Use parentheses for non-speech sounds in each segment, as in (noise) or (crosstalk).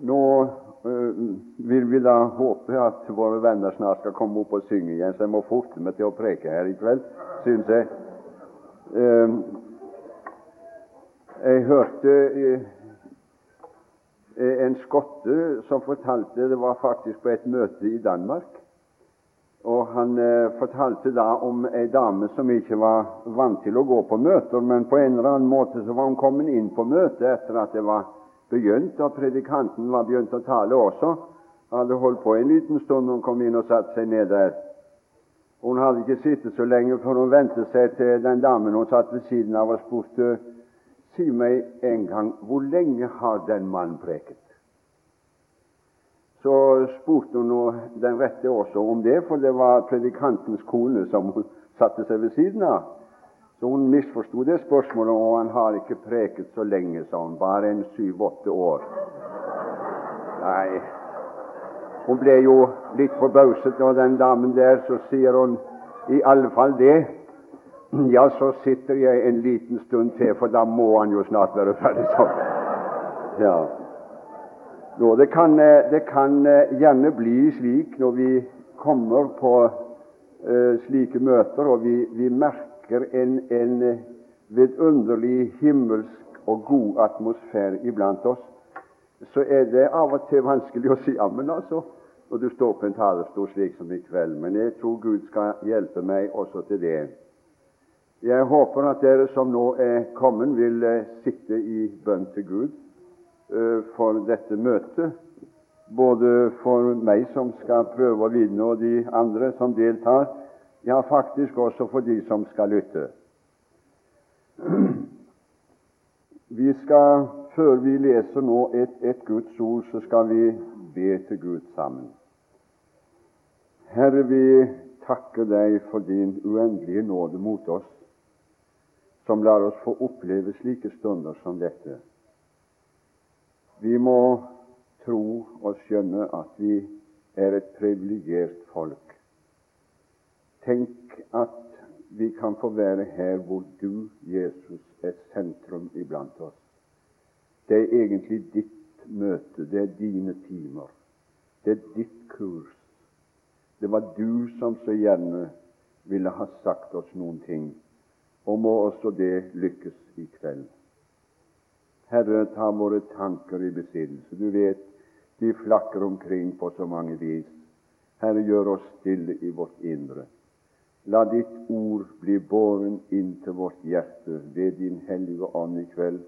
Nå øh, vil vi da håpe at våre venner snart skal komme opp og synge igjen, så jeg må forte meg til å preke her i kveld, syns jeg. Uh, jeg hørte uh, en skotte som fortalte Det var faktisk på et møte i Danmark. Og Han fortalte da om ei dame som ikke var vant til å gå på møter, men på en eller annen måte så var hun kommet inn på møtet etter at det var begynt, og predikanten var begynt å tale også. Hadde holdt på en liten stund, hun kom inn og satte seg ned der. Hun hadde ikke sittet så lenge før hun vendte seg til den damen hun satt ved siden av, og spurte Si meg en gang, hvor lenge har den mannen preket? Så spurte hun den rette også om det, for det var predikantens kone som hun satte seg ved siden av. Så hun misforsto det spørsmålet, og han har ikke preket så lenge, sa hun. Bare en syv-åtte år. Nei, hun ble jo litt forbauset, og den damen der, så sier hun i alle fall det. Ja, så sitter jeg en liten stund til, for da må han jo snart være ferdig sånn. Ja. Nå, det, kan, det kan eh, gjerne bli slik når vi kommer på uh, slike møter, og vi, vi merker merker en, en vidunderlig himmelsk og god atmosfære iblant oss, så er det av og til vanskelig å si ammen, altså, når du står på en talerstol slik som i kveld. Men jeg tror Gud skal hjelpe meg også til det. Jeg håper at dere som nå er kommet, vil eh, sitte i bønn til Gud uh, for dette møtet. Både for meg som skal prøve å vinne, og de andre som deltar ja, faktisk også for de som skal lytte. (clears throat) Vi skal, Før vi leser nå et, et Guds ord, så skal vi be til Gud sammen. Herre, vi takker deg for din uendelige nåde mot oss, som lar oss få oppleve slike stunder som dette. Vi må tro og skjønne at vi er et privilegert folk Tenk at vi kan få være her hvor du, Jesus, er sentrum iblant oss. Det er egentlig ditt møte, det er dine timer, det er ditt kurs. Det var du som så gjerne ville ha sagt oss noen ting, og må også det lykkes i kveld. Herre, ta våre tanker i besittelse. Du vet de flakker omkring på så mange vis. Herre, gjør oss stille i vårt indre. La ditt ord bli båren inn til vårt hjerte ved din hellige ånd i kveld,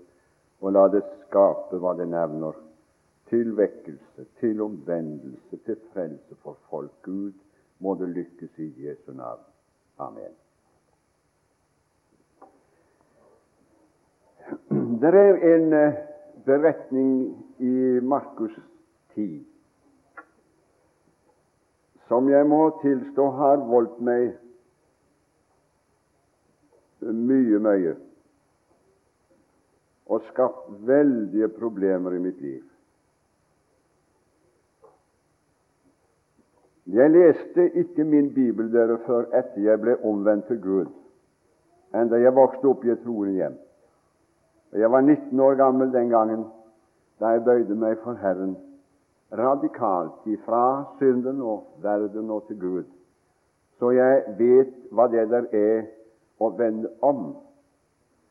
og la det skape hva det nevner, til vekkelse, til omvendelse, til frelse for folk. Gud, må det lykkes i Jesu navn. Amen. Det er en eh, beretning i Markus 10 som jeg må tilstå har voldt meg mye, mye og skapt veldige problemer i mitt liv. Jeg leste ikke min bibel dere før etter jeg ble omvendt til Gud, enn da jeg vokste opp i et troende hjem. Jeg var 19 år gammel den gangen da jeg bøyde meg for Herren radikalt ifra synden og verden og til Gud. Så jeg vet hva det der er å vende om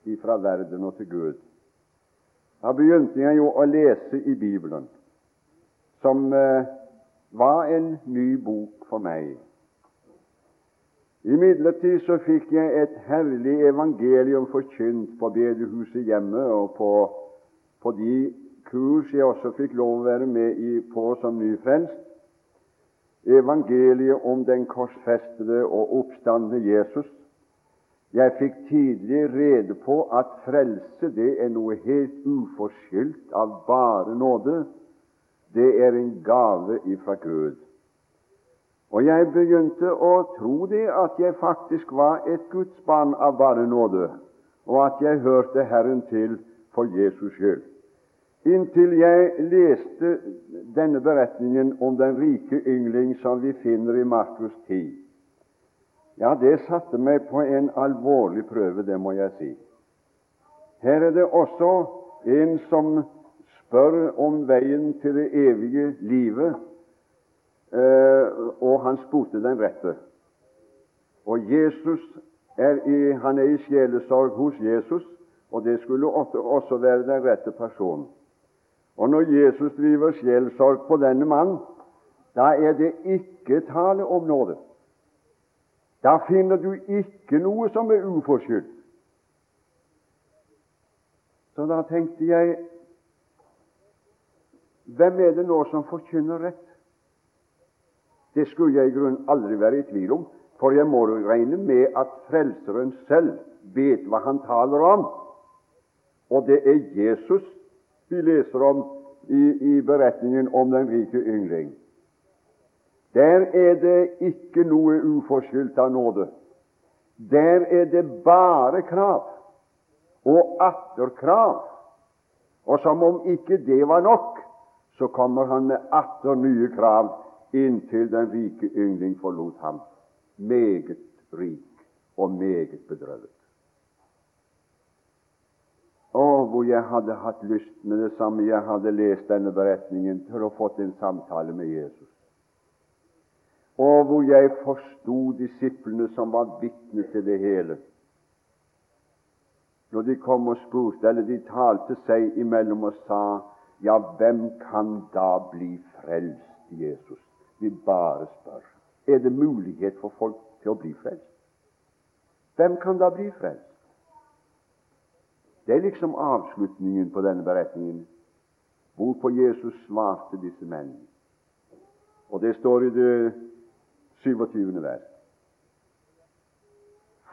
ifra verden og til Gud. Da begynte jeg jo å lese i Bibelen, som eh, var en ny bok for meg. Imidlertid så fikk jeg et herlig evangelium forkynt på bedehuset hjemme og på, på de kurs jeg også fikk lov å være med i på som nyfrelst. Evangeliet om den korsfestede og oppstandende Jesus, jeg fikk tidlig rede på at frelse det er noe helt uforskyldt av bare nåde. Det er en gave ifra Gud. Og jeg begynte å tro det at jeg faktisk var et Guds barn av bare nåde, og at jeg hørte Herren til for Jesus skyld. Inntil jeg leste denne beretningen om den rike yngling som vi finner i Markus 10. Ja, det satte meg på en alvorlig prøve, det må jeg si. Her er det også en som spør om veien til det evige livet, eh, og han spurte den rette. Og Jesus er i, han er i sjelesorg hos Jesus, og det skulle også være den rette personen. Og når Jesus driver sjelesorg på denne mannen, da er det ikke tale om nåde. Da finner du ikke noe som er uforskyldt. Så da tenkte jeg hvem er det nå som forkynner rett? Det skulle jeg i grunnen aldri være i tvil om, for jeg må regne med at Frelseren selv vet hva han taler om. Og det er Jesus vi leser om i, i beretningen om den rike yngling. Der er det ikke noe uforskyldt av nåde. Der er det bare krav og atter krav. Og som om ikke det var nok, så kommer han med atter nye krav inntil den rike yngling forlot ham meget rik og meget bedrøvet. Å, hvor jeg hadde hatt lyst med det samme jeg hadde lest denne beretningen, til å fått en samtale med Jesus. Og hvor jeg forsto disiplene som var vitne til det hele. Når de kom og spurte, eller de talte seg imellom og sa Ja, hvem kan da bli frelst, Jesus? Vi bare spør er det mulighet for folk til å bli frelst. Hvem kan da bli frelst? Det er liksom avslutningen på denne beretningen, hvorpå Jesus svarte disse mennene. Og det står i det 27. vers.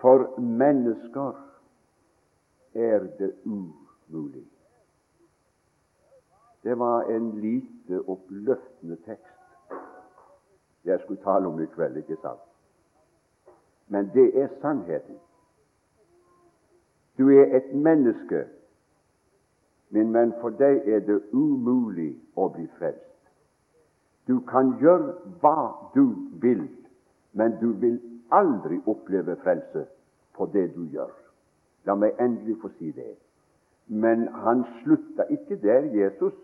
For mennesker er det umulig. Det var en lite oppløftende tekst jeg skulle tale om i kveld, ikke sant? Men det er sannheten. Du er et menneske, min venn, for deg er det umulig å bli frelst. Du kan gjøre hva du vil, men du vil aldri oppleve frelse på det du gjør. La meg endelig få si det. Men han slutta ikke der, Jesus.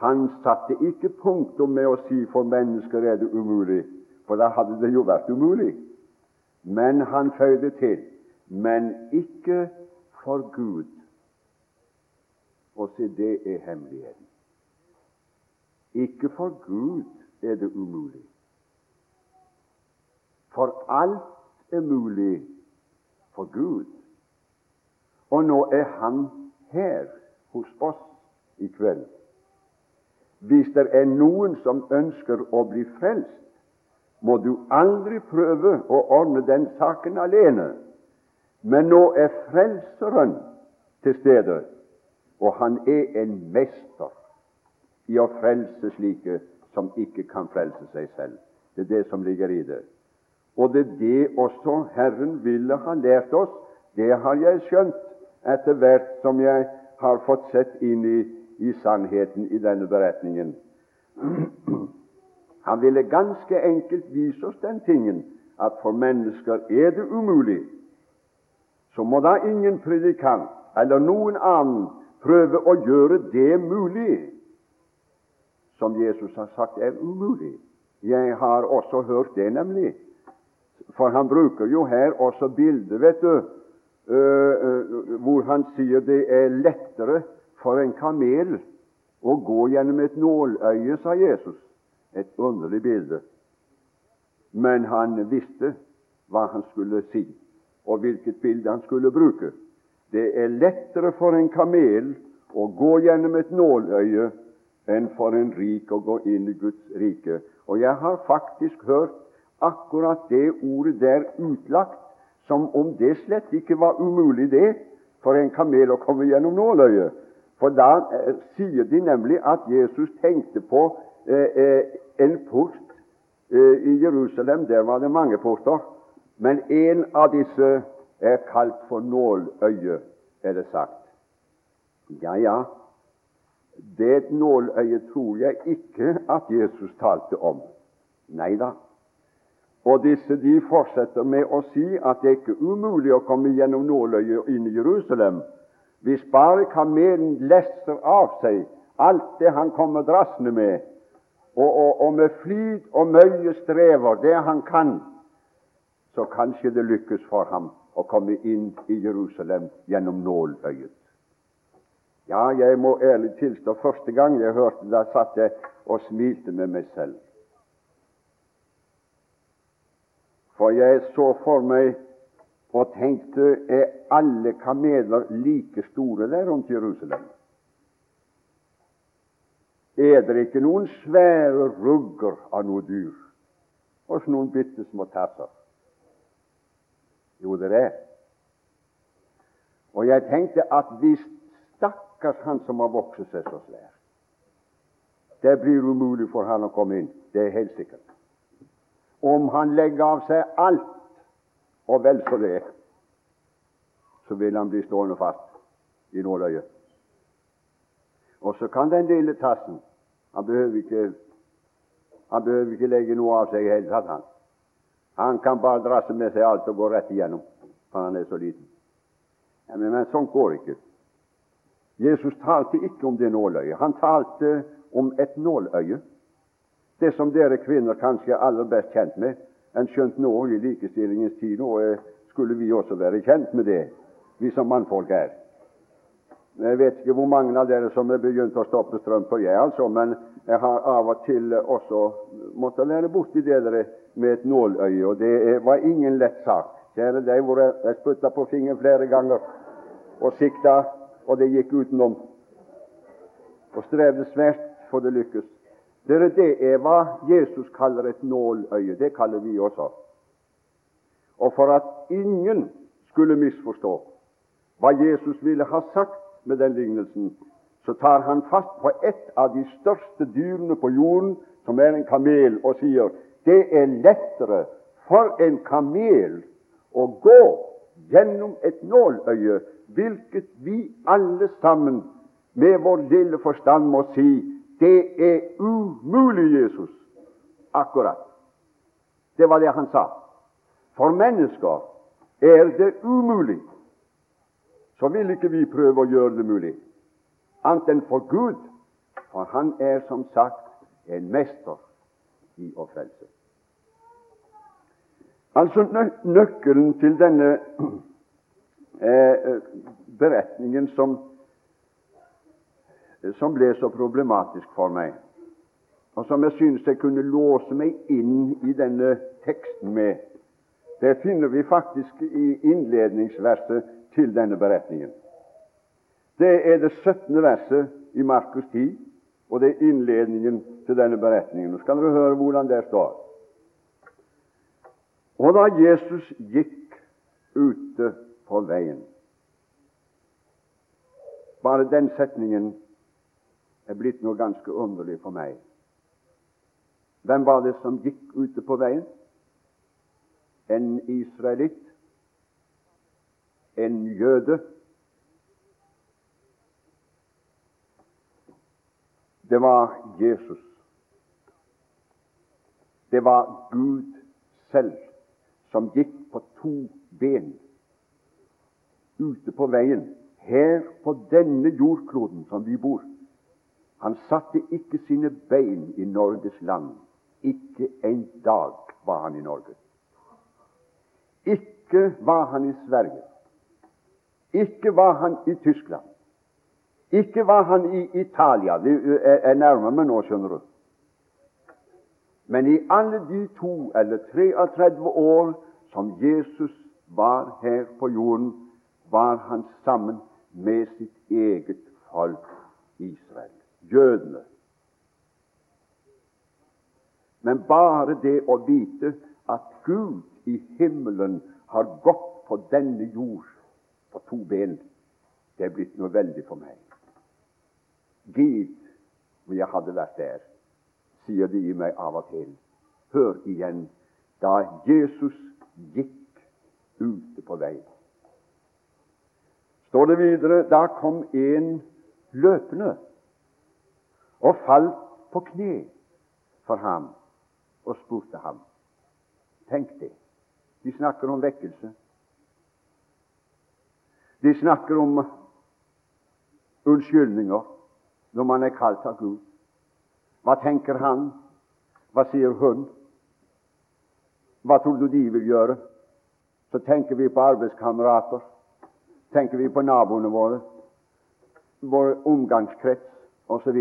Han satte ikke punktum med å si 'for mennesker er det umulig', for da hadde det jo vært umulig. Men han føyde til 'men ikke for Gud'. Og se, det er hemmeligheten. Ikke for Gud er det umulig. For alt er mulig for Gud. Og nå er Han her hos oss i kveld hvis det er noen som ønsker å bli frelst, må du aldri prøve å ordne den saken alene. Men nå er Frelseren til stede, og han er en mester i å frelse slike som ikke kan frelse seg selv. Det er det som ligger i det. Og det er det også Herren ville ha lært oss. Det har jeg skjønt etter hvert som jeg har fått sett inn i i sannheten i denne beretningen. (clears throat) Han ville ganske enkelt vise oss den tingen at for mennesker er det umulig. Så må da ingen predikant eller noen annen prøve å gjøre det mulig, som Jesus har sagt er umulig. Jeg har også hørt det, nemlig. For han bruker jo her også bildet, vet du, hvor han sier det er lettere for en kamel å gå gjennom et nåløye, sa Jesus. Et underlig bilde. Men han visste hva han skulle si, og hvilket bilde han skulle bruke. Det er lettere for en kamel å gå gjennom et nåløye enn for en rik å gå inn i Guds rike. Og jeg har faktisk hørt akkurat det ordet der utlagt som om det slett ikke var umulig, det, for en kamel å komme gjennom nåløyet. For da eh, sier de nemlig at Jesus tenkte på eh, eh, en port eh, i Jerusalem. Der var det mange porter. Men en av disse er kalt for nåløye, er det sagt. Ja, ja, det nåløyet tror jeg ikke at Jesus talte om. Nei da. Og disse de fortsetter med å si at det er ikke umulig å komme gjennom nåløyet inn i Jerusalem. Hvis bare kamelen lesser av seg alt det han kommer drassende med, og, og, og med flid og møye strever det han kan, så kanskje det lykkes for ham å komme inn i Jerusalem gjennom nåløyet. Ja, jeg må ærlig tilstå, første gang jeg hørte det, satt jeg og smilte med meg selv. For jeg så for meg og tenkte er alle kameler like store der rundt Jerusalem? Er det ikke noen svære rugger av noe dyr, og noen bitte små tasser? Jo, det er. Og jeg tenkte at hvis stakkars han som har vokst seg så svær Det blir umulig for han å komme inn, det er helt sikkert. Om han legger av seg alt, og vel så det, så vil han bli stående fast i nåløyet. Og så kan den lille tassen Han behøver ikke, han behøver ikke legge noe av seg i hele tatt. Han. han kan bare drasse med seg alt og gå rett igjennom, for han er så liten. Ja, men, men sånn går ikke. Jesus talte ikke om det nåløyet. Han talte om et nåløye. Det som dere kvinner kanskje er aller best kjent med. En skjønt nå i likestillingens tid nå skulle vi også være kjent med det, vi som mannfolk er. Jeg vet ikke hvor mange av dere som er begynt å stoppe strømper, jeg altså, men jeg har av og til også måttet lære borti det dere med et nåløye, og det var ingen lett sak. Kjære deg, hvor jeg spytta på fingeren flere ganger og sikta, og det gikk utenom. Og strevde svært for det lykkes. Dere, Det er hva Jesus kaller et nåløye. Det kaller vi også. Og for at ingen skulle misforstå hva Jesus ville ha sagt med den lignelsen, så tar han fast på et av de største dyrene på jorden, som er en kamel, og sier det er lettere for en kamel å gå gjennom et nåløye, hvilket vi alle sammen med vår lille forstand må si det er umulig, Jesus. Akkurat. Det var det han sa. For mennesker er det umulig. Så vil ikke vi prøve å gjøre det mulig, annet enn for Gud, for Han er som sagt en mester i å frelse. Altså nøkkelen til denne beretningen som som ble så problematisk for meg, og som jeg synes jeg kunne låse meg inn i denne teksten med, det finner vi faktisk i innledningsverset til denne beretningen. Det er det 17. verset i Markus 10, og det er innledningen til denne beretningen. Nå skal dere høre hvordan det står. Og da Jesus gikk ute på veien Bare den setningen er blitt noe ganske underlig for meg. Hvem var det som gikk ute på veien? En israelitt? En jøde? Det var Jesus. Det var Gud selv som gikk på to ben ute på veien her på denne jordkloden som vi bor. Han satte ikke sine bein i Norges land. Ikke en dag var han i Norge. Ikke var han i Sverige. Ikke var han i Tyskland. Ikke var han i Italia. Er nærmer meg nå, skjønner du. Men i alle de to eller 33 år som Jesus var her på jorden, var han sammen med sitt eget folk Israel jødene. Men bare det å vite at Gud i himmelen har gått på denne jord på to ben, det er blitt noe veldig for meg. Gid om jeg hadde vært der, sier de i meg av og til. Hør igjen da Jesus gikk ute på veien. Står det videre da kom en løpende og falt på kne for ham og spurte ham. Tenk det. De snakker om vekkelse. De snakker om unnskyldninger. når man er kalt av Gud. Hva tenker han? Hva sier hun? Hva tror du de vil gjøre? Så tenker vi på arbeidskamerater, tenker vi på naboene våre, vår omgangskrets osv.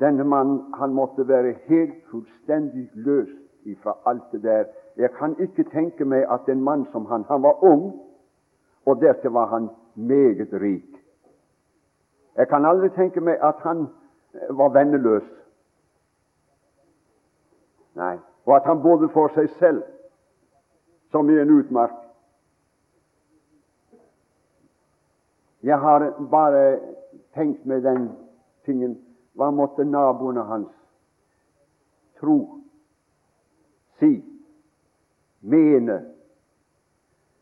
Denne mannen han måtte være helt fullstendig løst ifra alt det der. Jeg kan ikke tenke meg at en mann som han Han var ung, og dertil var han meget rik. Jeg kan aldri tenke meg at han var venneløs. Nei, og at han bodde for seg selv, som i en utmark. Jeg har bare tenkt med den tingen Hva måtte naboene hans tro, si, mene,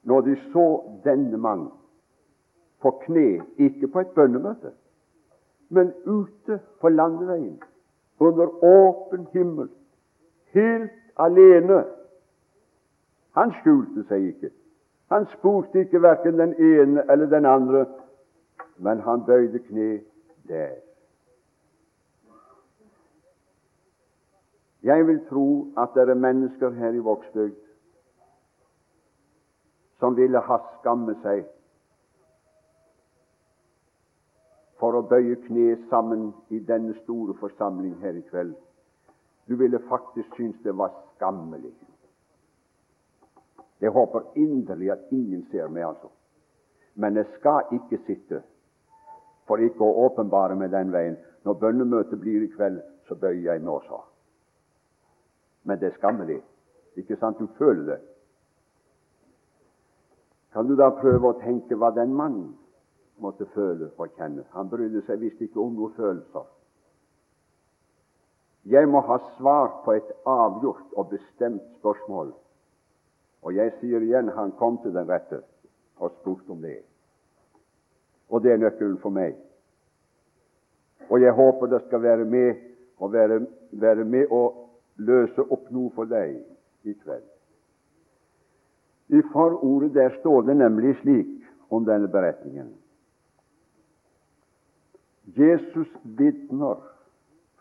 når de så denne mann på kne, ikke på et bønnemøte, men ute på landeveien, under åpen himmel, helt alene. Han skjulte seg ikke. Han spurte ikke verken den ene eller den andre, men han bøyde kne der. Jeg vil tro at det er mennesker her i Vågsbygd som ville ha skammet seg for å bøye kne sammen i denne store forsamling her i kveld. Du ville faktisk synes det var skammelig. Jeg håper inderlig at ingen ser meg, altså. Men jeg skal ikke sitte for ikke å åpenbare meg den veien. Når bønnemøtet blir i kveld, så bøyer jeg meg også. Men det er skammelig. Ikke sant? Du føler det. Kan du da prøve å tenke hva den mannen måtte føle og kjenne? Han brydde seg visst ikke om noen følelser. Jeg må ha svar på et avgjort og bestemt spørsmål. Og jeg sier igjen han kom til den rette og spurte om det. Og det er nøkkelen for meg. Og jeg håper det skal være med og være, være med å løse opp noe for deg i kveld. I forordet der står det nemlig slik om denne beretningen. Jesus vitner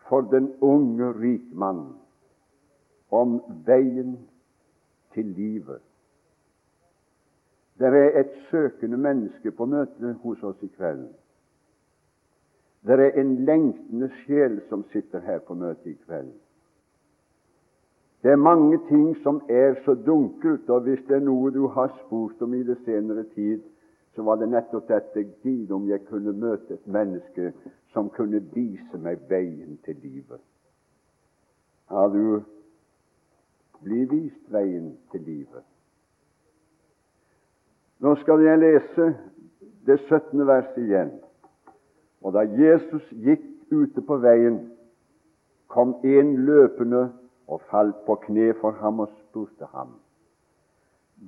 for den unge rikmann om veien til livet. Det er et søkende menneske på møte hos oss i kveld. Det er en lengtende sjel som sitter her på møte i kveld. Det er mange ting som er så dunkelt, og hvis det er noe du har spurt om i det senere tid, så var det nettopp dette Gid, om jeg kunne møte et menneske som kunne vise meg veien til livet. Har du blitt vist veien til livet? Nå skal jeg lese det 17. verset igjen. Og da Jesus gikk ute på veien, kom en løpende og falt på kne for ham og spurte ham.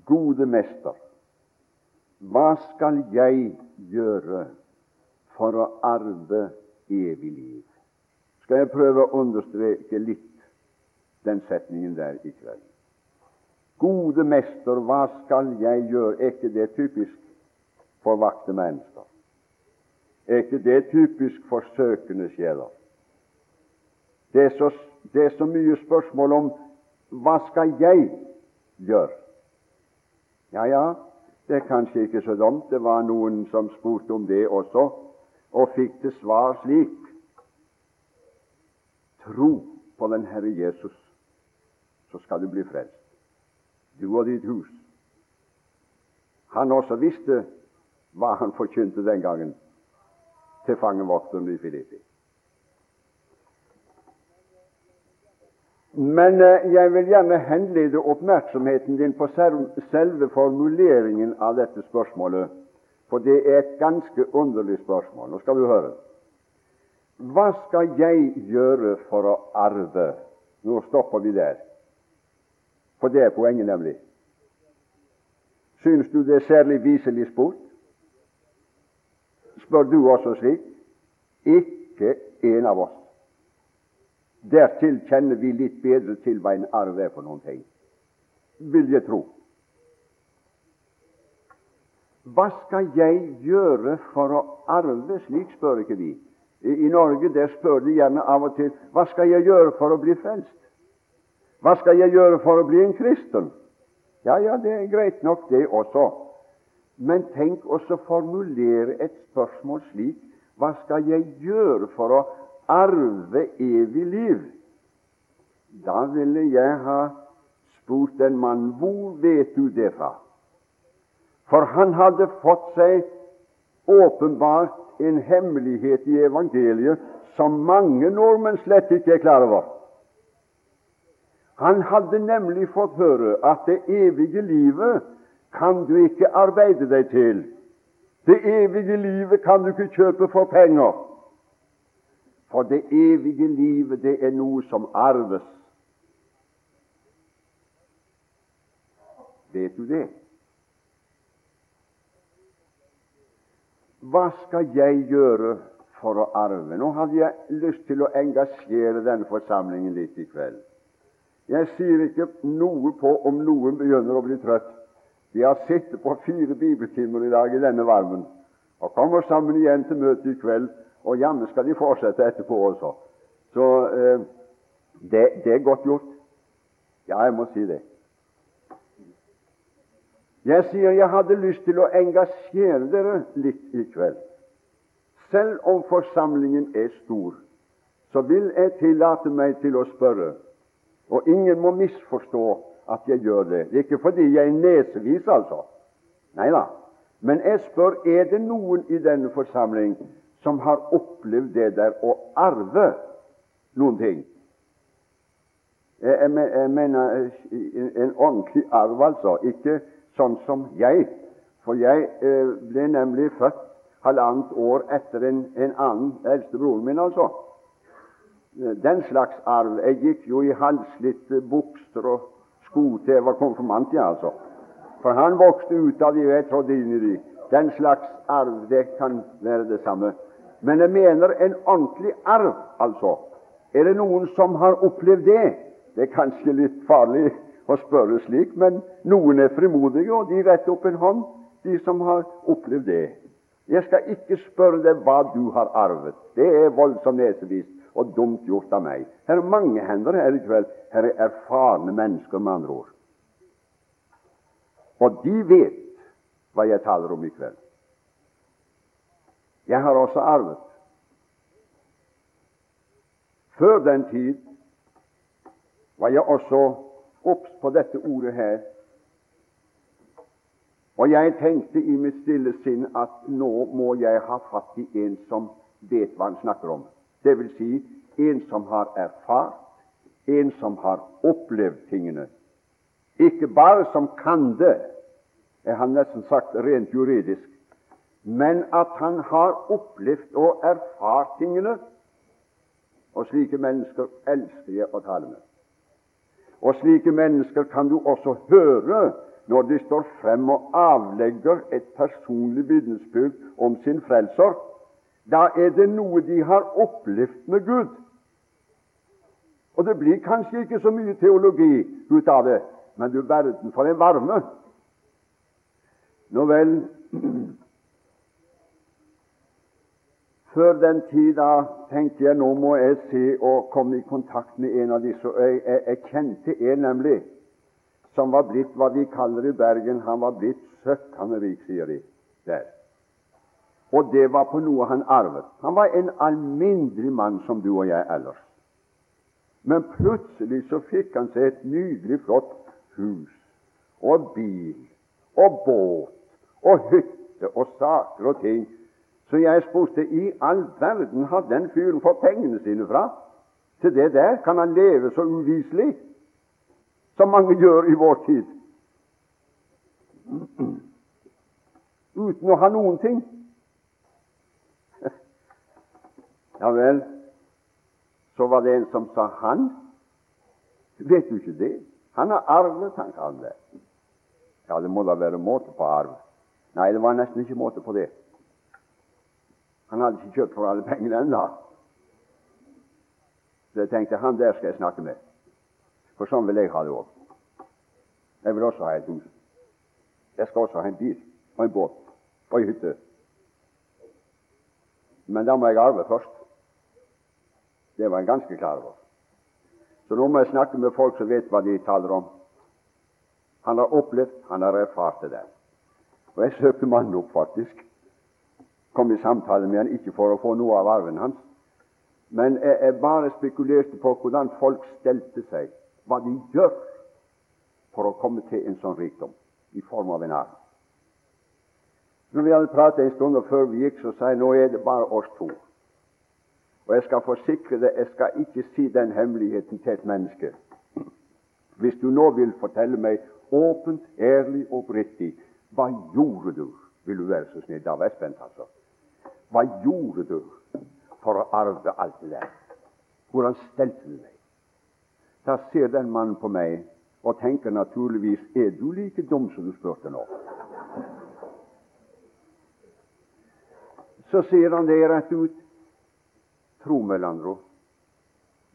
Gode mester, hva skal jeg gjøre for å arve evig liv? Skal jeg prøve å understreke litt den setningen der i kveld? Gode mester, hva skal jeg gjøre? Er ikke det typisk for vakte mennesker? Er ikke det typisk for søkende sjeler? Det det er så mye spørsmål om hva skal jeg gjøre? Ja, ja, det er kanskje ikke så dumt. Det var noen som spurte om det også, og fikk til svar slik Tro på den Herre Jesus, så skal du bli frelst du og ditt hus. Han også visste hva han forkynte den gangen til fangevokteren i Filippi. Men eh, jeg vil gjerne henlede oppmerksomheten din på selve formuleringen av dette spørsmålet, for det er et ganske underlig spørsmål. Nå skal du høre. Hva skal jeg gjøre for å arve? Nå stopper vi der. For det er poenget, nemlig. Synes du det er særlig viselig spurt? Spør du også slik? Ikke en av oss. Dertil kjenner vi litt bedre til hva en arv er for noen ting, vil jeg tro. Hva skal jeg gjøre for å arve? Slik spør ikke vi. I Norge der spør de gjerne av og til hva skal jeg gjøre for å bli frelst? Hva skal jeg gjøre for å bli en kristen? Ja, ja, det er greit nok, det også. Men tenk også formulere et spørsmål slik Hva skal jeg gjøre for å arve evig liv? Da ville jeg ha spurt en mann hvor vet du det fra? For han hadde fått seg åpenbart en hemmelighet i evangeliet som mange nordmenn slett ikke er klar over. Han hadde nemlig fått høre at det evige livet kan du ikke arbeide deg til. Det evige livet kan du ikke kjøpe for penger. For det evige livet, det er noe som arves. Vet du det? Hva skal jeg gjøre for å arve? Nå hadde jeg lyst til å engasjere denne forsamlingen litt i kveld. Jeg sier ikke noe på om noen begynner å bli trøtt. De har sittet på fire bibeltimer i dag i denne varmen og kommer sammen igjen til møtet i kveld, og jammen skal de fortsette etterpå også. Så eh, det, det er godt gjort. Ja, jeg må si det. Jeg sier jeg hadde lyst til å engasjere dere litt i kveld. Selv om forsamlingen er stor, så vil jeg tillate meg til å spørre, og ingen må misforstå at jeg gjør det. Det er ikke fordi jeg er nesevis, altså. Nei da. Men jeg spør er det noen i denne forsamling som har opplevd det der å arve noen ting. Jeg, mener en ordentlig arv, altså. Ikke sånn som jeg. For jeg eh, ble nemlig født halvannet år etter en, en annen eldstebroren min, altså. Den slags arv. Jeg gikk jo i halvslitte bukser og sko til jeg var konfirmant, ja, altså. For han vokste ut av de, og jeg trådte inn i de. Den slags arv, det kan være det samme. Men jeg mener en ordentlig arv, altså. Er det noen som har opplevd det? Det er kanskje litt farlig å spørre slik, men noen er frimodige, og de retter opp en hånd, de som har opplevd det. Jeg skal ikke spørre deg hva du har arvet. Det er voldsom nesevist og dumt gjort av meg. Her er mange hender her i kveld. Her er erfarne mennesker, med andre ord. Og de vet hva jeg taler om i kveld. Jeg har også arvet. Før den tid var jeg også obs på dette ordet her. Og jeg tenkte i mitt stille sinn at nå må jeg ha fatt i en som vet hva han snakker om. Det vil si en som har erfart, en som har opplevd tingene. Ikke bare som kan det, jeg har nesten sagt rent juridisk, men at han har opplevd og erfart tingene. Og slike mennesker elsker jeg å tale med. Og slike mennesker kan du også høre når de står frem og avlegger et personlig vitnesbyrd om sin frelser. Da er det noe de har opplevd med Gud. Og det blir kanskje ikke så mye teologi ut av det, men du verden for en varme. Nå vel, (clears throat) Før den tid tenkte jeg nå må jeg se og komme i kontakt med en av disse. Jeg, jeg, jeg kjente en nemlig som var blitt hva de kaller i Bergen Han var blitt søkkende rik, sier de der. Og det var på noe han arvet. Han var en alminnelig mann som du og jeg ellers. Men plutselig så fikk han seg et nydelig, flott hus og bil og båt og hytte og saker og ting så jeg spurte i all verden har den fyren fått pengene sine fra? Til det der kan han leve så uviselig som mange gjør i vår tid. (clears throat) Uten å ha noen ting. Ja vel, så var det en som sa han. Vet du ikke det? Han har arvet, han kan det. Ja, det må da være måte på arv. Nei, det var nesten ikke måte på det. Han hadde ikke kjøpt for alle pengene ennå. Så jeg tenkte han der skal jeg snakke med, for sånn vil jeg ha det òg. Jeg vil også ha et hus. Jeg skal også ha en bil og en båt. og ei hytte. Men da må jeg arve først. Det var en ganske klar over. Så nå må jeg snakke med folk som vet hva de taler om. Han har opplevd, han har erfart det der. Og jeg søkte mannen opp, faktisk. Kom i samtale med han, ikke for å få noe av arven hans, men jeg, jeg bare spekulerte på hvordan folk stelte seg, hva de gjør for å komme til en sånn rikdom i form av en arv. Når vi hadde pratet en stund, og før vi gikk, så sa jeg nå er det bare oss to. Og jeg skal forsikre deg, jeg skal ikke si den hemmeligheten til et menneske. Hvis du nå vil fortelle meg åpent, ærlig og oppriktig hva gjorde du? Vil du være så snill? Da vær spent, altså. Hva gjorde du for å arve alt det der? Hvordan stelte du deg? Da ser den mannen på meg og tenker naturligvis er du like dum som du spurte nå? Så sier han det rett ut. Tro meg, Landro,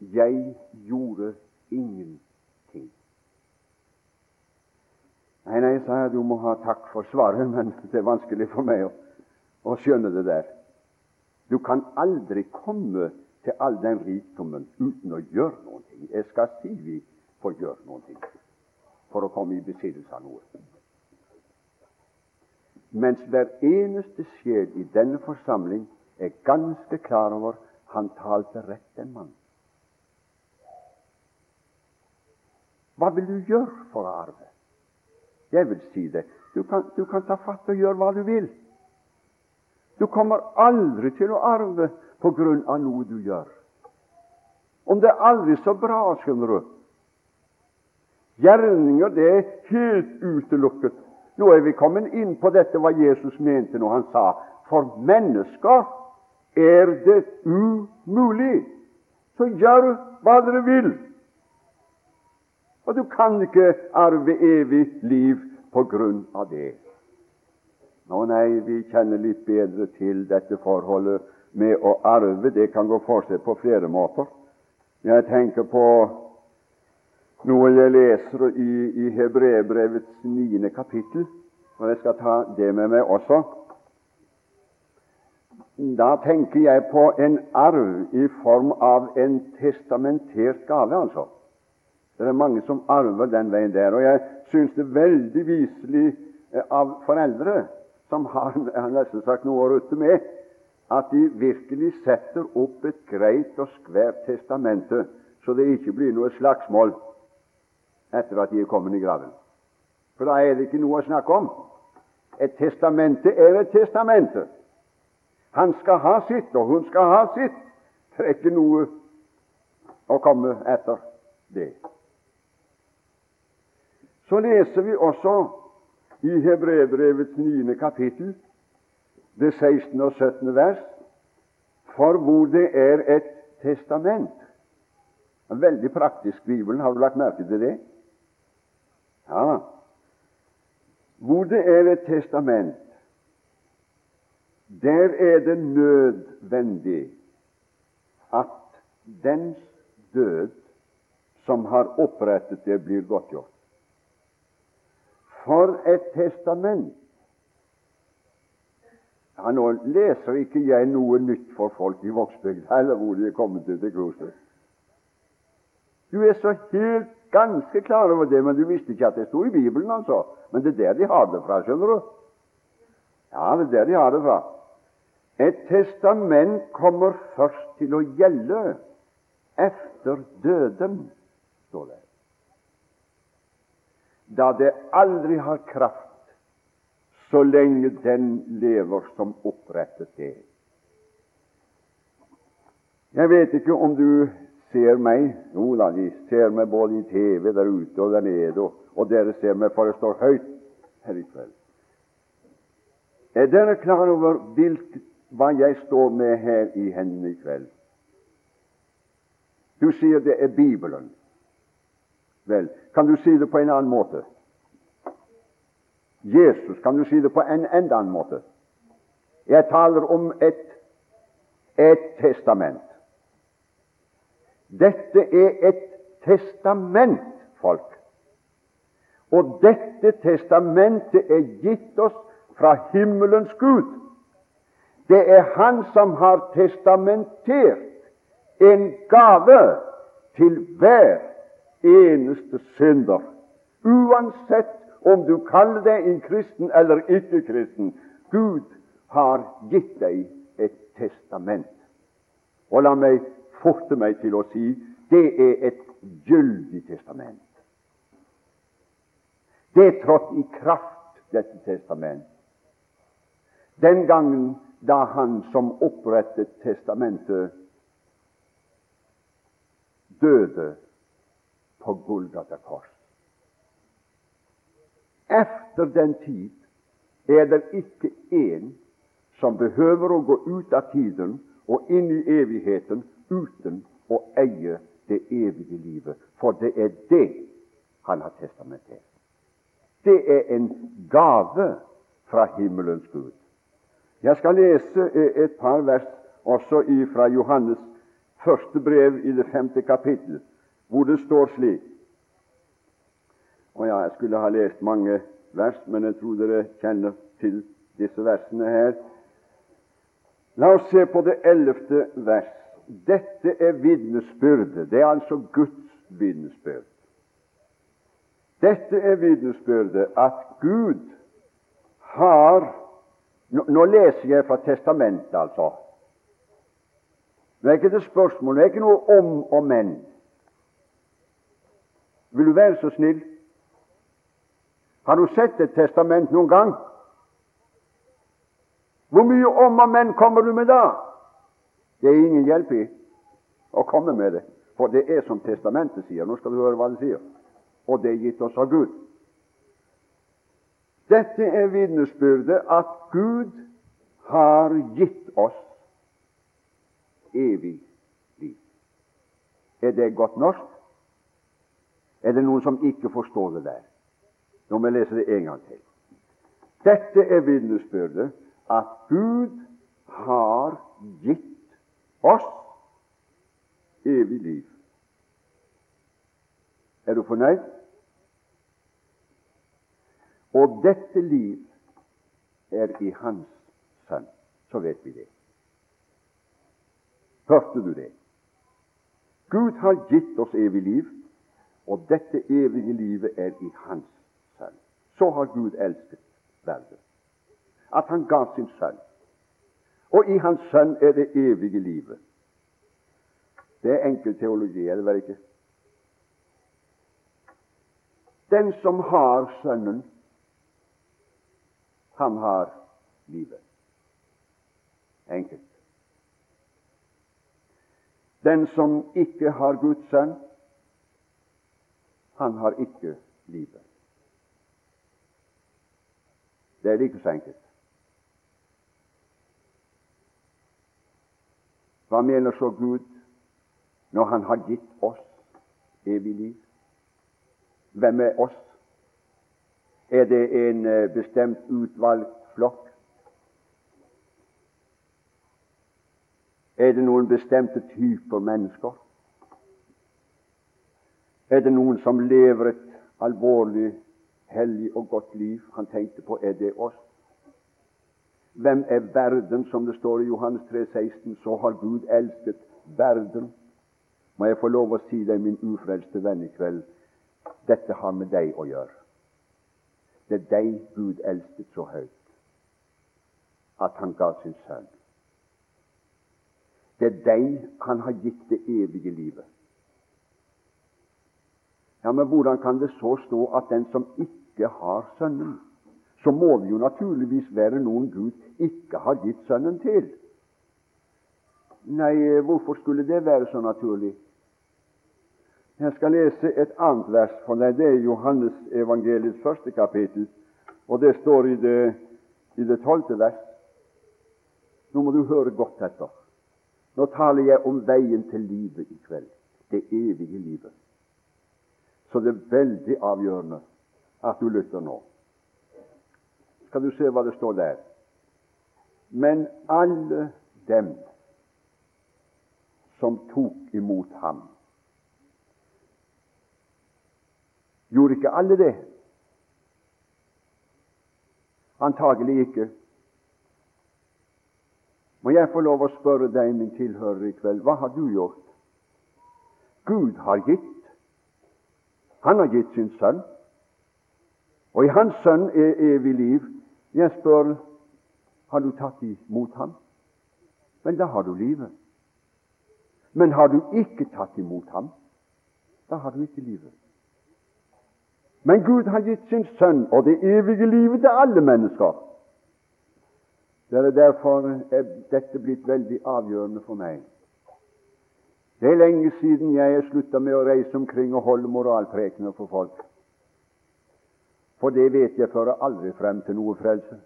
jeg gjorde ingenting. Nei, nei, sa jeg, du må ha takk for svaret, men det er vanskelig for meg å, å skjønne det der. Du kan aldri komme til all den rikdommen uten å gjøre noe. Jeg skal si vi får gjøre noe for å komme i besittelse av noe. Mens hver eneste sjel i denne forsamling er ganske klar over han talte rett, den mann. Hva vil du gjøre for å arve? Jeg vil si det. Du kan, du kan ta fatt og gjøre hva du vil. Du kommer aldri til å arve på grunn av noe du gjør. Om det er aldri så bra, skjønner du. Gjerninger, det er helt utelukket. Nå er vi kommet inn på dette hva Jesus mente når han sa for mennesker er det umulig. Så gjør hva dere vil. Og du kan ikke arve evig liv på grunn av det. Nå nei, vi kjenner litt bedre til dette forholdet med å arve. Det kan gå for seg på flere måter. Jeg tenker på noe jeg leser i, i Hebrebrevets niende kapittel, og jeg skal ta det med meg også. Da tenker jeg på en arv i form av en testamentert gave, altså. Det er mange som arver den veien der. Og jeg syns det er veldig viselig eh, av foreldre som har, (laughs) har nesten sagt noe å rutte med, at de virkelig setter opp et greit og skvært testamente, så det ikke blir noe slagsmål etter at de er kommet i graven. For da er det ikke noe å snakke om. Et testamente er et testamente. Han skal ha sitt, og hun skal ha sitt. Det er ikke noe å komme etter det. Så leser vi også i Hebrebrevets 9. kapittel, det 16. og 17. vers, for hvor det er et testament. En veldig praktisk Bibelen. Har du lagt merke til det? Ja. Hvor det er et testament, der er det nødvendig at dens død som har opprettet det, blir godtgjort. For et testament! Ja, Nå leser ikke jeg noe nytt for folk i Vågsbygda, eller hvor de er kommet ut til Kroset. Du er så helt ganske klar over det, men du visste ikke at det sto i Bibelen, altså. Men det er der de har det fra, skjønner du. Ja, det er der de har det fra. Et testament kommer først til å gjelde efter døden, står det da det aldri har kraft så lenge den lever som opprettet det. Jeg vet ikke om du ser meg. Jo da, de ser meg både i TV der ute og der nede, og, og dere ser meg, for det står høyt her i kveld. Er dere klar over hvilket, hva jeg står med her i hendene i kveld? Du sier det er Bibelen. Vel, kan du si det på en annen måte? Jesus, kan du si det på en enda annen måte? Jeg taler om et, et testament. Dette er et testament, folk. Og dette testamentet er gitt oss fra himmelens Gud. Det er Han som har testamentert en gave til hver eneste synder, uansett om du kaller deg en kristen eller ikke kristen. Gud har gitt deg et testament. Og la meg forte meg til å si det er et gyldig testament. Det trådte i kraft, dette testament, den gangen da han som opprettet testamentet, døde på Golgata kors. Efter den tid er det ikke én som behøver å gå ut av tiden og inn i evigheten uten å eie det evige livet. For det er det han har testamentert. Det er en gave fra himmelens Gud. Jeg skal lese eh, et par vers også fra Johannes første brev i det femte kapittel, hvor det står slik Og ja, Jeg skulle ha lest mange vers, men jeg tror dere kjenner til disse versene her. La oss se på det ellevte vers. Dette er vitnesbyrdet. Det er altså Guds vitnesbyrd. Dette er vitnesbyrdet at Gud har nå, nå, leser jeg fra Testamentet, altså. Nå er ikke det spørsmål, det er ikke noe om og men. Vil du være så snill? Har du sett et testament noen gang? Hvor mye om og men kommer du med da? Det er ingen hjelp i å komme med det, for det er som testamentet sier. Nå skal du høre hva det sier. Og det er gitt oss av Gud. Dette er vitnesbyrdet at Gud har gitt oss evig liv. Er det godt norsk? Er det noen som ikke forstår det der? Nå må jeg lese det en gang til. Dette er vitnesbyrdet at Gud har gitt oss evig liv. Er du fornøyd? Og dette liv er i Hans Sønn. Så vet vi det. Hørte du det? Gud har gitt oss evig liv, og dette evige livet er i Hans Sønn. Så har Gud elsket verden, at Han ga sin Sønn. Og i Hans Sønn er det evige livet. Det er enkel teologi, er det vel ikke? Den som har Sønnen, han har livet. Enkelt. Den som ikke har Guds sønn, han har ikke livet. Det er like så enkelt. Hva mener så Gud når Han har gitt oss evig liv? Hvem er oss? Er det en eh, bestemt utvalgt flokk? Er det noen bestemte typer mennesker? Er det noen som lever et alvorlig, hellig og godt liv? Han tenkte på er det oss. Hvem er verden, som det står i Johannes 3, 16? Så har Gud elsket verden. Må jeg få lov å si deg, min ufrelste venn, i kveld, dette har med deg å gjøre. Det er deg Gud elsket så høyt at han ga sin sønn. Det er deg han har gitt det evige livet. Ja, Men hvordan kan det så stå at den som ikke har Sønnen Så må det jo naturligvis være noen Gud ikke har gitt Sønnen til. Nei, hvorfor skulle det være så naturlig? Jeg skal lese et annet vers for. Det er Johannes evangeliets første kapittel, og det står i det, i det tolvte vers. Nå må du høre godt etter. Nå taler jeg om veien til livet i kveld, det evige livet. Så det er veldig avgjørende at du lytter nå. Skal du se hva det står der? Men alle dem som tok imot ham Gjorde ikke alle det? Antagelig ikke. Må jeg få lov å spørre deg, min tilhører i kveld, hva har du gjort? Gud har gitt. Han har gitt sin sønn. Og i Hans sønn er evig liv. Jeg spør har du tatt imot ham? Vel, da har du livet. Men har du ikke tatt imot ham, da har du ikke livet. Men Gud har gitt sin sønn og det evige livet til alle mennesker. Det er Derfor er dette blitt veldig avgjørende for meg. Det er lenge siden jeg har slutta med å reise omkring og holde moralprekener for folk. For det vet jeg fører aldri frem til noe frelse.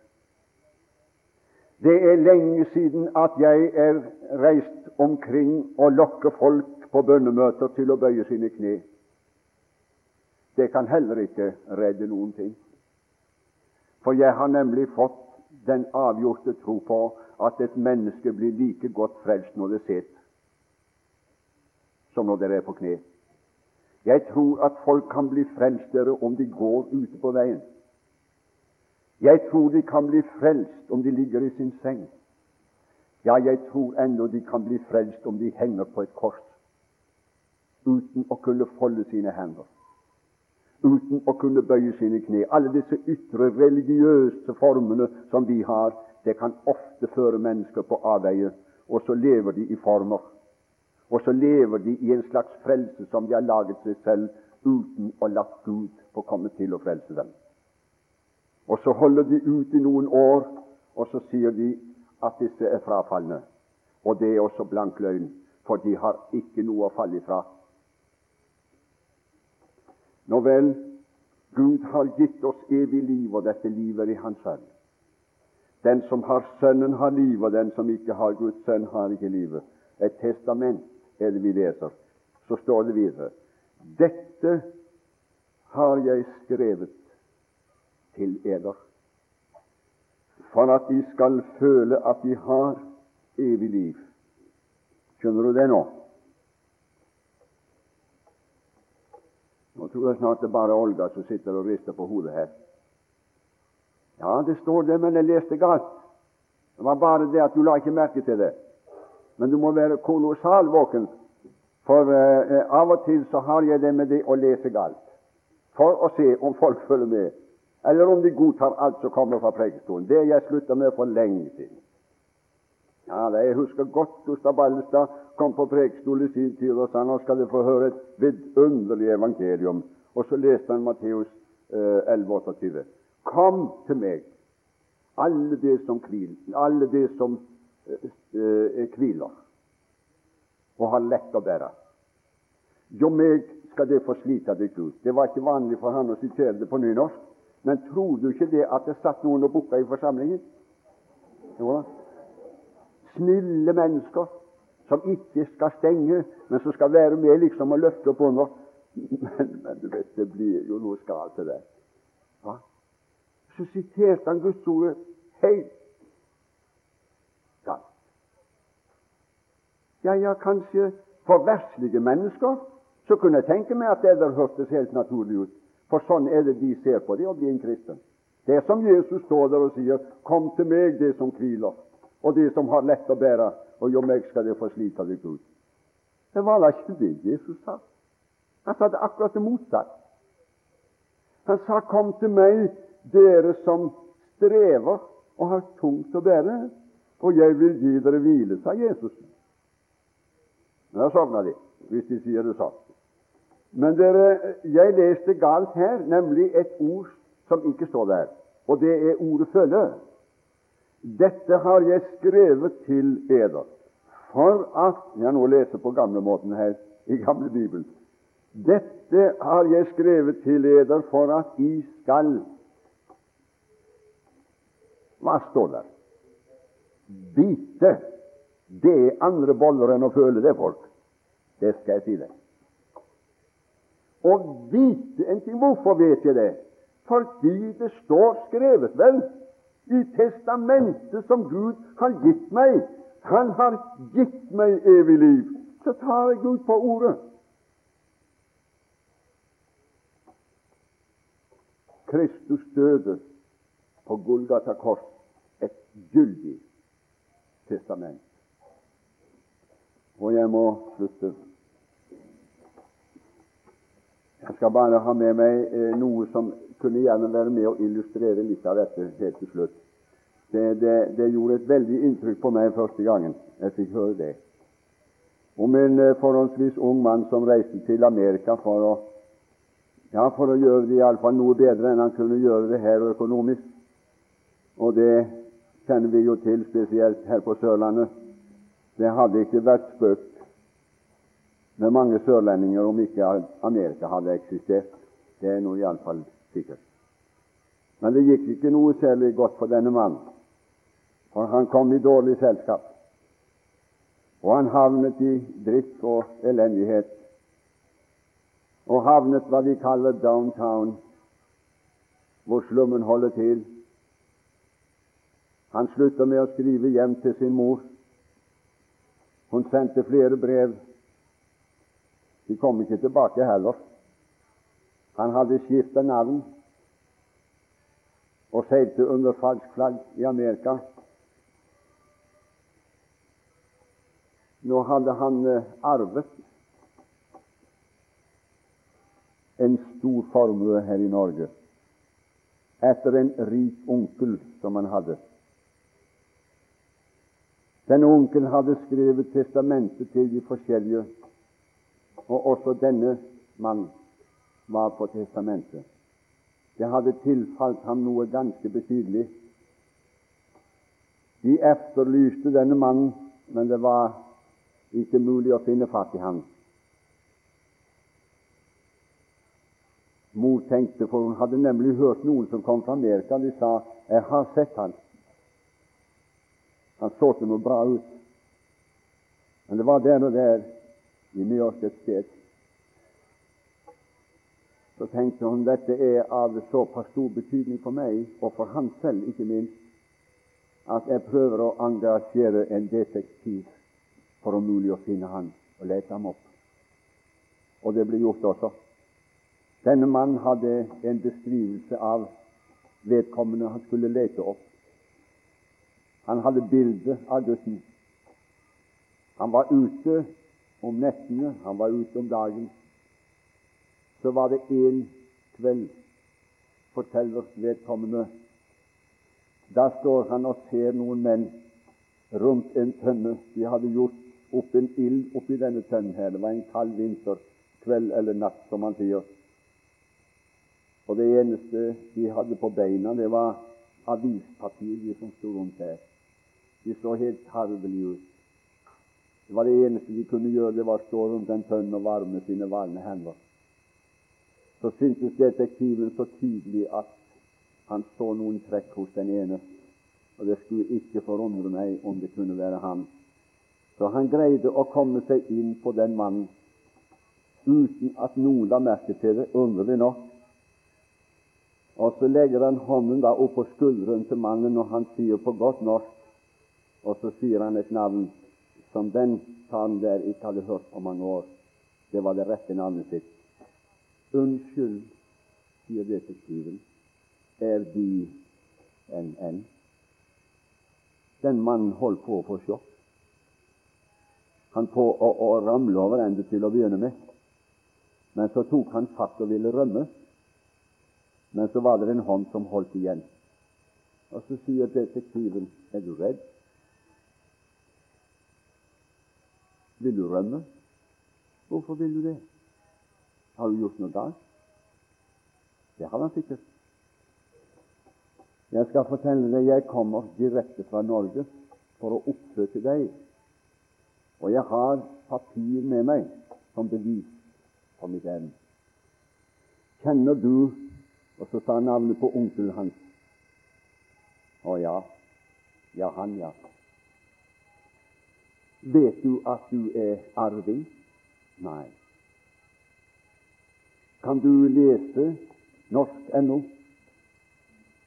Det er lenge siden at jeg er reist omkring og lokker folk på bønnemøter til å bøye sine kne. Det kan heller ikke redde noen ting. For jeg har nemlig fått den avgjorte tro på at et menneske blir like godt frelst når det sitter, som når dere er på kne. Jeg tror at folk kan bli frelst dere om de går ute på veien. Jeg tror de kan bli frelst om de ligger i sin seng. Ja, jeg tror ennå de kan bli frelst om de henger på et kors uten å kunne folde sine hender, uten å kunne bøye sine kne. Alle disse ytre religiøse formene som vi har, det kan ofte føre mennesker på avveie, og så lever de i former. Og så lever de i en slags frelse som de har laget seg selv, uten å la Gud få komme til å frelse dem. Og så holder de ut i noen år, og så sier de at disse er frafalne. Og det er også blank løgn, for de har ikke noe å falle ifra. Nå vel, Gud har gitt oss evig liv, og dette livet er i Hans Sønn. Den som har Sønnen, har liv, og den som ikke har Guds sønn, har ikke livet. Et testament er det vi leser. Så står det videre Dette har jeg skrevet til eder, for at de skal føle at de har evig liv. Skjønner du det nå? Nå tror jeg snart det er bare Olga som sitter og rister på hodet her. Ja, det står det, men jeg leste galt. Det var bare det at du la ikke merke til det. Men du må være kolossal våken, for eh, av og til så har jeg det med det å lese galt, for å se om folk følger med eller om de godtar alt som kommer fra prekestolen. Det jeg slutta med for lenge siden. Ja, Jeg husker godt Gustav Ballestad kom på prekestolen i sin tid og sa nå skal dere få høre et vidunderlig evangelium. Og så leste han Matteus eh, 11,28. Kom til meg, alle de som hviler, alle de som eh, eh, hviler og har lett å bære. Jo meg skal det få slite deg ut. Det var ikke vanlig for han å sitere det på nynorsk. Men tror du ikke det at det satt noen og bukka i forsamlingen? Jo da. Snille mennesker som ikke skal stenge, men som skal være med liksom og løfte opp under. Men, men du vet, det blir jo noe skal til det. Hva? Så siterte han Guds ord helt galt. Ja, ja, kanskje for verslige mennesker så kunne jeg tenke meg at det der hørtes helt naturlig ut. For sånn er det de ser på det å bli en kristen. Det er som Jesus står der og sier, 'Kom til meg, det som hviler, og det som har lett å bære, og jo meg skal dere få slite dere ut.' Det var da ikke det Jesus sa. Han sa det akkurat det motsatte. Han sa, 'Kom til meg, dere som strever og har tungt å bære, og jeg vil gi dere hvile', sa Jesus. Men da sovna de, hvis de sier det sånn. Men dere, jeg leste galt her, nemlig et ord som ikke står der, og det er ordet 'følge'. Dette har jeg skrevet til eder for at Jeg nå leser på gamlemåten her i gamle Bibelen. Dette har jeg skrevet til eder for at I skal Hva står der? Bite. Det er andre boller enn å føle det, folk. Det skal jeg si deg Og vite en ting. Hvorfor vet jeg det? Fordi det står skrevet, vel, i testamentet som Gud har gitt meg. Han har gitt meg evig liv. Så tar jeg Gud på ordet. Kristus døde på Golgata kors et gyldig testament. Og jeg må slutte. Jeg skal bare ha med meg eh, noe som kunne gjerne være med å illustrere litt av dette helt til slutt. Det, det, det gjorde et veldig inntrykk på meg første gangen jeg fikk høre det. Om en eh, forholdsvis ung mann som reiste til Amerika for å, ja, for å gjøre det iallfall noe bedre enn han kunne gjøre det her økonomisk. Og det kjenner vi jo til, spesielt her på Sørlandet. Det hadde ikke vært spøkt med mange sørlendinger om ikke Amerika hadde eksistert. Det er nå iallfall sikkert. Men det gikk ikke noe særlig godt for denne mannen, for han kom i dårlig selskap. Og han havnet i dritt og elendighet, og havnet hva vi kaller downtown, hvor slummen holder til. Han slutter med å skrive hjem til sin mor. Hun sendte flere brev de kom ikke tilbake heller. Han hadde skiftet navn og seilte under falsk flagg i Amerika. Nå hadde han eh, arvet en stor formue her i Norge etter en rik onkel som han hadde. Denne onkelen hadde skrevet testamentet til de forskjellige og også denne mann var på testamentet. Det hadde tilfalt ham noe ganske betydelig. De efterlyste denne mannen, men det var ikke mulig å finne fatt i ham. Mor tenkte, for hun hadde nemlig hørt noen som kom fra Amerika. De sa 'Jeg har sett han. Han så til noe bra ut.' Men det var der og der i New York et sted. Så tenkte hun dette er av såpass stor betydning for meg, og for han selv ikke minst, at jeg prøver å engasjere en detektiv for om mulig å finne han og lete ham opp. Og det ble gjort også. Denne mannen hadde en beskrivelse av vedkommende han skulle lete opp. Han hadde bilde av gutten. Han var ute om nettene, han var ute om dagen. Så var det en kveld, forteller vedkommende, da står han og ser noen menn rundt en tønne. De hadde gjort opp en ild oppi denne tønnen her. Det var en kald vinterkveld eller natt, som han sier. Og det eneste de hadde på beina, det var avispapir de som sto rundt der. De så helt tarvelige ut. Det var det eneste de kunne gjøre, det var å stå rundt en tønne og varme sine varme hender. Så syntes detektiven så tydelig at han så noen trekk hos den ene, og det skulle ikke forundre meg om det kunne være han. Så han greide å komme seg inn på den mannen uten at noen la merke til det, underlig nok. Og så legger han hånden da oppå på skulderen til mannen, og han sier på godt norsk, og så sier han et navn som den karen der ikke hadde hørt på mange år. Det var det rette navnet sitt. Unnskyld, sier detektiven, er De en N? Den mannen holdt på å få sjokk. Han på å, å ramle over ende til å begynne med. Men så tok han fatt og ville rømme. Men så var det en hånd som holdt igjen. Og så sier detektiven, er du redd? Vil du rømme? Hvorfor vil du det? Har du gjort noe galt? Det har han sikkert. Jeg skal fortelle deg jeg kommer direkte fra Norge for å oppsøke deg. Og jeg har papir med meg som bevis på mitt evne. Kjenner du Og så sa navnet på onkelen hans. Å ja. Ja, han, ja. Vet du at du er arving? Nei. Kan du lese norsk ennå,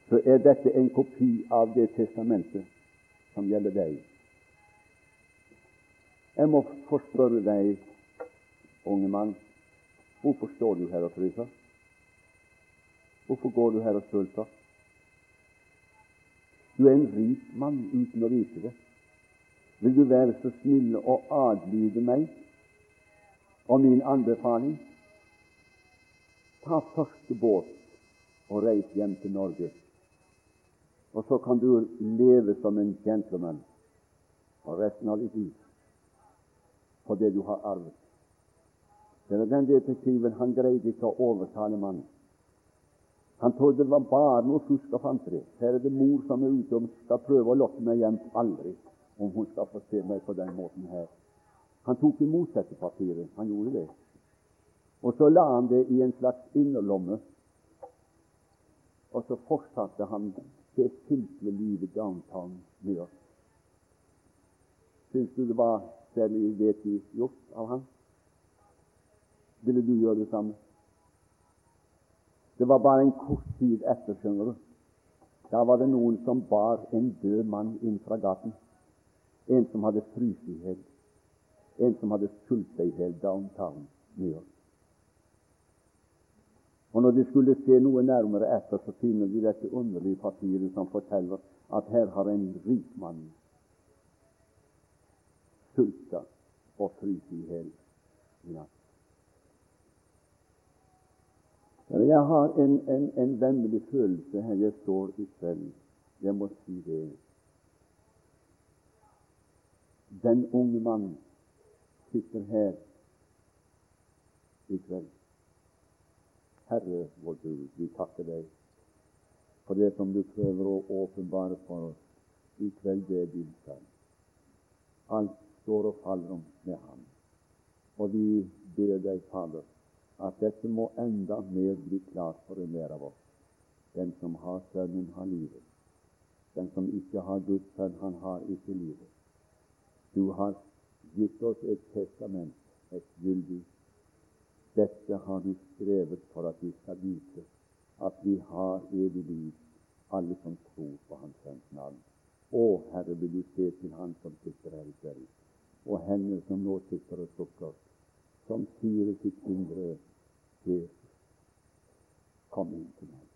så er dette en kopi av det testamentet som gjelder deg. Jeg må få spørre deg, unge mann, hvorfor står du her og fryser? Hvorfor går du her og sulter? Du er en rik mann uten å vite det. Vil du være så snill å adlyde meg og min anbefaling? Ta første båt og reis hjem til Norge. Og så kan du leve som en gentleman og resten av ditt liv på det du har arvet. Den detektiven han greide ikke å overtale mannen. Han trodde det var bare noe fusk og fanteri. Her er det mor som er ute og skal prøve å lokke meg hjem. Aldri om hun skal få se meg på den måten her. Han tok imot dette papiret. Han gjorde det. Og så la han det i en slags innerlomme. Og så fortsatte han det simple livet downtown med oss. Syns du det var særlig vettig gjort av han? Ville du gjøre det samme? Det var bare en kort tid etter, skjønner du. Da var det noen som bar en død mann inn fra gaten. En som hadde fryst. En som hadde seg i hjel downtown New York. Og når de skulle se noe nærmere etter, så finner de dette underlige papiret som forteller at her har en rik mann sulta og fryst i hjel i natt. Jeg har en, en, en vemmelig følelse her jeg står i kveld. Jeg må si det. Den unge mannen sitter her i kveld. Herre vår Gud, vi takker deg for det som du prøver å åpenbare for oss i kveld. Det er din sønn. Alt står og faller om med ham. Og vi ber deg, Fader, at dette må enda mer bli klart for enhver av oss. Den som har Sønnen, har livet. Den som ikke har Guds sønn, han har ikke livet. Du har gitt oss et testament, et gyldig. Dette har du skrevet for at vi skal vite at vi har evig liv, alle som tror på Hans hans navn. Å, Herre, vil du se til Han som sitter her i kveld, og henne som nå sitter og sukker, som sier i sitt indre Se, kom inn til meg.